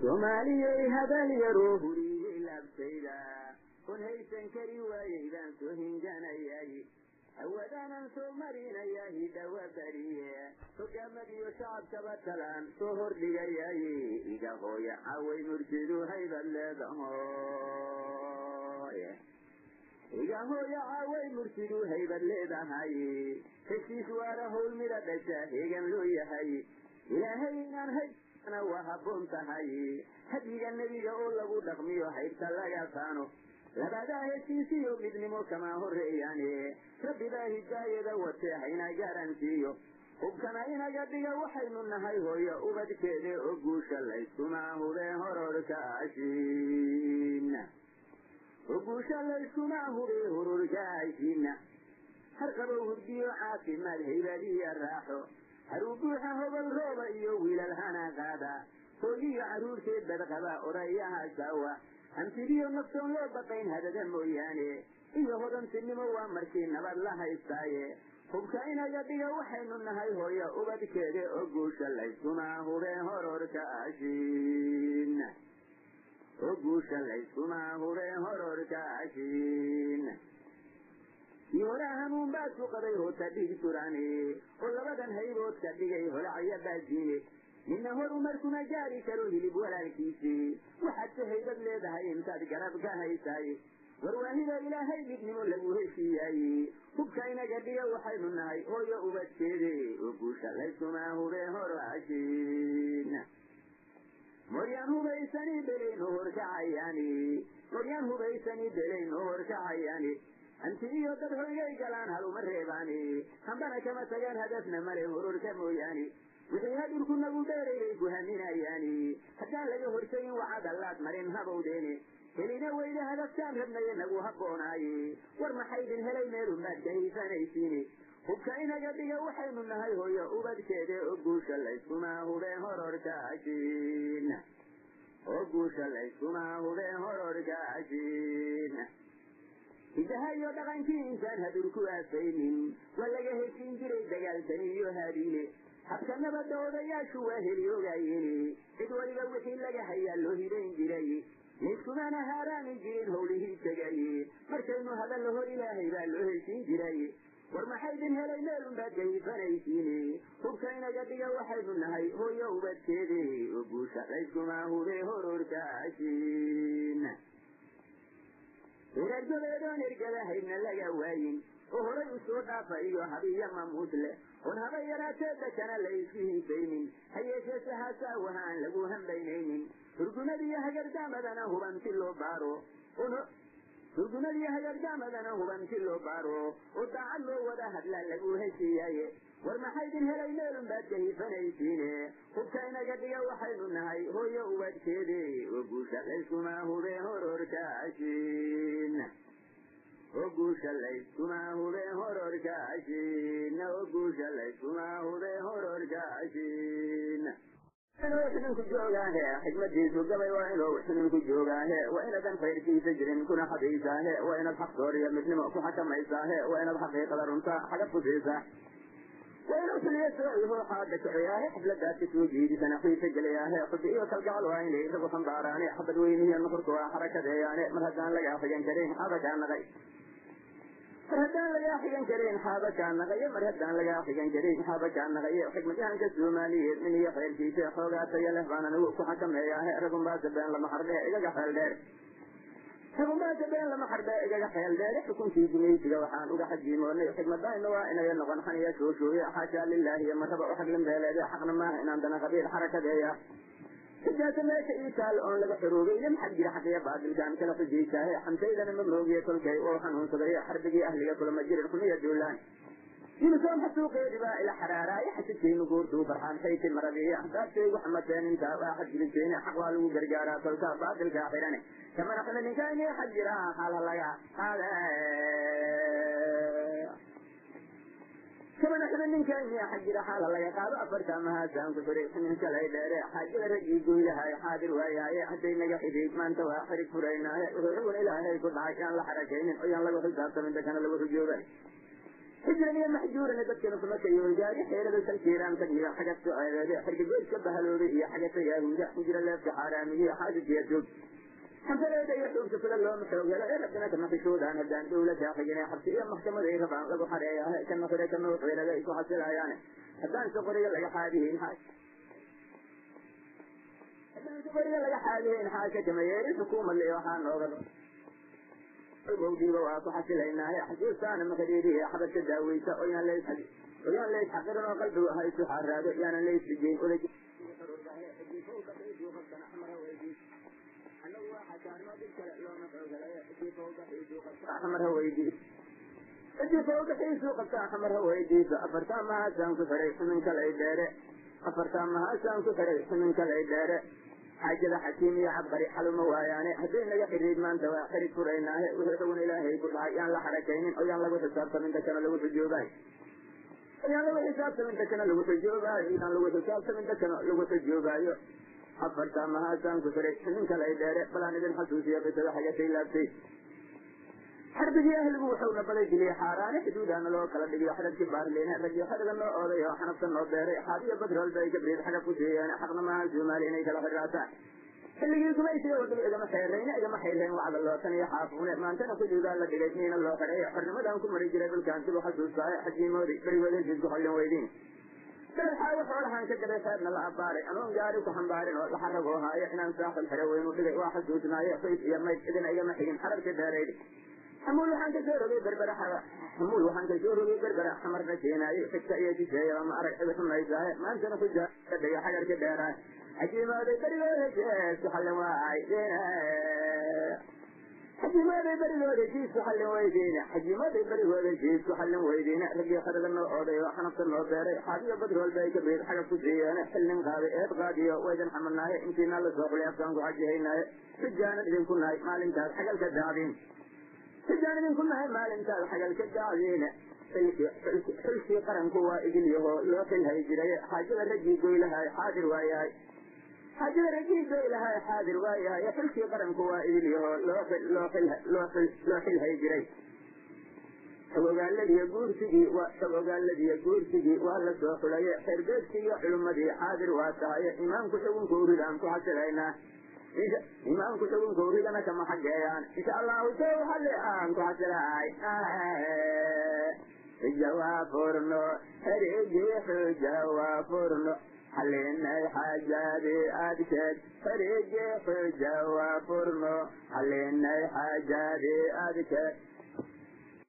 soomaaliyey hadal yaroo huriyey laabtayda kun haysan kari waayey baan soo hinganayay awadaanan soo marinayahi dhawa bariye hogaamadiyo shacabkaba talaan soo hordhigayay iga hooya caway murtidu haybad leedahoy iga hooya caway murtidu haybad leedahay heshiis waara howl mida dhasha heegan loo yahay ilaahay inaan haybana waa habboon tahay. Hadyiga nebiga oo lagu dhaqmiyo haybta laga saano labadaa heshiisiyo midnimo kama horeeyaane rabbibaa hidaayada watee hayna garantiiyo hubkana inaga dhiga waxaynu nahay hooyo ubadkeede oo guusha layskuma hubee hororka oo guusha layskuma hubee hororka ashiina. Harqabow hurdiyo caafimaad haybadiya raaxo. Haruu buuxa hobol rooba iyo qaada hooyiyo carruurteed badqaba odayaha saawa hantidiyo naftoon loo baqayn hadada mooyaane iyo hodantinimo waa markii nabad la haystaaye hubka inaga dhiga waxaynu nahay hooyo ubadkeede oo guusha layskuma hubee hororka ashiina oo guusha layskuma hubee hororka ashiina iyo hanuun baad ku qaday hoota dhig surane oo labadan haybood ka dhigay holacaya baajiine ninna horu markuna gaari karo hilib walaalkiisii waxaad ka haybad leedahay intaad garab ka haysaay warwaahida ilaahay midnimo lagu heshiiyaaye hubka inaga dhiga waxaynu nahay hooyo ubadkeede oo guusha layskuma hubee horo ashiina moryaan hubaysani belayn oo horkacayaani moryaan hubaysani belayn oo horkacayaani hanti iyo dad hoygay galaan haluma reebaani hambana kama tagaan hadafna male hororka mooyaane wixii hadurku nagu dheeraynay guhaminayaani haddaan laga hortagin wacadallaad marin habowdeene helina weyne hadaftaan rabnaye nagu habboonaaye war maxaydin helay meelunbaad ka hiisanaysiine hubka inaga dhiga waxaynu nahay hooyo ubadkeede oo guusha layskuma hubee hororka ashiina oo guusha layskuma hubee hororka ashiina hidaha iyo dhaqankii insaan hadurku aafaynin waa laga heshin jiray dagaalkani iyo haadiine habka nabadda odayaashu waa heli ogaayeen cid waliba wixii laga hayaa loo hibayn jiray layskumana haaraami jirin howlihii tegaye markaynu hadallo hor ilaahay baa loo heshin jiray war maxaydin helay meelunbaad gahiifanaysiine hubka inaga dhiga waxaynu nahay hooyo ubadkeede oo guusha layskuma hubee hororka ashiina reergobeedoon ergada haydna laga waayin. Oo horay u soo dhaafa iyo habiya mamuud leh oon haba yaraatee dakana la isku hiisaynin ha yeeshee sahasaawaha aan lagu hambaynaynin. Hurgumadiyo hagardaamadana hubanti loo baaro hurgumadiyo hagardaamadana hubanti loo baaro oo daacad loo wada hadlaa lagu heshiiyaaye war maxaydin helay meelun baad ka hiifanaysiine hubka inaga dhiga waxaynu nahay hooyo ubadkeede oo guusha layskuma hubee hororka ashiina oo guusha layskuma hubee hororka ashiina oo guusha layskuma hubee hororka ashiina inuu xidinku joogaahe xikmadiisu gabay waa inuu xidinku joogaahe waa inadan khayrkiisa jirin kuna xadaysaahe waa inaad xaqsoor iyo midnimo ku xakamaysaahe waa inaad xaqiiqada runta xagad ku siisaa waa inuu taliya sooiho xaada kiciyaahe xafladaadka soo jeedisana xiisa gelayaahe xubi iyo kalgacal waa inay isagu xambaaraane xabad weynihiyo nuxurka waa xarakadeeyaane mar haddaan lagaa xigan karin xaada kaa mar haddaan lagaa xigan karin xaaba kaa mar haddaan lagaa xigan karin xaaba kaa naqaye xikmadyahanka soomaaliyeed nin iyo khayrkiisa xoogaa leh baan anigu ku xakameeyaahe ragunbaasa been lama xardhe igaga xeel dheer ragunbaasa been lama xardhe igaga xeel dheere xukunkii gumaysiga waxaan uga xajiimoonay xikmadayna waa inaga noqon xaniya shooshuuye xaashaa lilaahi iyo marraba u xaglin beeleede xaqna maaha inaan dana qabiil xarakadeeya sidaasa meesha ii taal oon laga xoroogayna maxaa jira xaqiya baadilkaan kala xujaysaahe xamsaydana ma moogiye kolkay oo xanuunsaday xarbigii ahliga kulama jirin. Xumiya duulaan. Yunisoom xasuuqeedi baa ila xaraaraaye xasidkaynu guurtuu barxaantayti maradiiyo axdaabtaygu xamateen intaa waa xadgudubtayne xaq waa lagu gargaaraa kolkaa baadilkaa xidhane kamana xidhaninkayni xag jira. Xaala laga xaale kamana xidhaninkayni xag jira xaala laga qaado afarta mahaasaan ku xiray shalay dheere xaajada raggii goylahay xaadir waayaaye hadday naga xidhiid maanta waa xirig furaynaaye wuxuu ilaahay ku dhacay yaan la xarakaynin oo yaan lagu xisaabtamin dakana lagu xujoobay xijran iyo maxjuuran dadkana kumakayoon gaari xeerada salkiiraan tagiyo xaga soceedeede xirgagoyska bahalooday iyo xagata yaahuuda xijra leefka xaaraamiyo xaasikiya joog xanfareeda iyo xuugta fula looma xoog helo ee rabbina kama xishoodaan haddaan dowladda xigine xabsi iyo maxkamaday rabaan lagu xareeyahe kana xire kana uxeeraga isu xasilayaane haddaan soqoriga laga xaadihin haddaan soqoriga laga xaadihin xaasha kama yeerin xukuumad le waxaa nooga mawdiiba waa ku xasilaynaaye xasuustaana makadhiirihi xabadka daaweysa oyaan leys oyaan leys xaqirin oo qalbigu ha isu xaaraado yaanan leys dhigeyn odag xamar ha weydiis cidii qabtaa xamar ha weydiiso afartaa ku xiray xumin kalay dheere afartaa mahaasaan ku xiray xumin kalay dheere xaajada xakiim iyo cabqari xaluma waayaane hadday naga xiriid maanta waa xirig furaynaahe wixii xugun ilaahay ku dhacay yaan la xarakaynin oo yaan lagu xisaabtamin dakana lagu xujoobaay yaan lagu xisaabtamin dakana lagu xujoobaayo yaan lagu xisaabtamin dakana lagu xujoobaayo afartaa mahaasaan ku xiray xumin kalay dheere balaan idin xasuusiya qisada xagatay laabtay xarbigii ahligu wuxuuna balay geliyey xaaraane xuduudaana loo kala dhigiyo xadadkii baarliine raggii xadhiga noo ooday oo xanafta noo beeray xaabiyo badrool bay gabriid xagab ku siiyeen xaqna maaha soomaali inay kala xiraataan xilligii gumaysiga wadaba igama xeerayne igama xayreen wacda lootan iyo xaafuune maantana xuduudaa la dhigay miina loo xidhay xornimadan ku mari jiray dhulkaan sibu xasuustaaye xajiimoodi berigoodinsiis ku xollin weydiin dalalxaawo xoolahaan ka gaday xeebna la abbaaray anoon gaari ku xambaarin oo laxaragoo haayo inaan saaxil xidho weynu dhigay waa xasuusnaaye fays iyo mayd idina igama xigin xararka dheeraydi xamuul waxaan ka soo rogay berbera xamuul waxaan ka soo rogay berbera xamarna keenaaye xigta iyo shisheeya ma arag cidi xumaysaaye maantana ku jaadhiga xagarka dheeraay xajiimooday berigooda jees ku xallin waay xajiimooday berigooda jiis ku xallin weydiine xajiimooday berigooda jiis ku xallin weydiine raggii xadhiga noo oo xanafta noo beeray xaabiyo badrool bay ka beed xagab ku siiyeene xillin qaaday eed qaadiyo waydan xamanaaye intiina la soo afkaan ku xajihaynaaye xujaanan idinku nahay maalintaas xagalka daacdiin xujaan idinku nahay maalintaad xagalka daacdiine xilkii qaranku waa igil yaho loo xilhay jiray xaajada raggii goylahay xaadir waayahay xaajada raggii goylahay xaadir waayahay xilkii qaranku waa igil yaho loo xilhay jiray xogogaaladiiyo guursigii xogogaaladiiyo guursigii waa la soo xulaye xerbeedkii iyo culummadii xaadir waa tahaye imaamku xugunka uridaan ku xasilaynaa imaamku xugunka uridana kama xageeyaan insha allahu sow xalli aan ku xasilahay xuja waa furno herigii xuja waa furno xalinay xaajaadii adkeed herigii xuja waa xalinay xaajaadii adkeed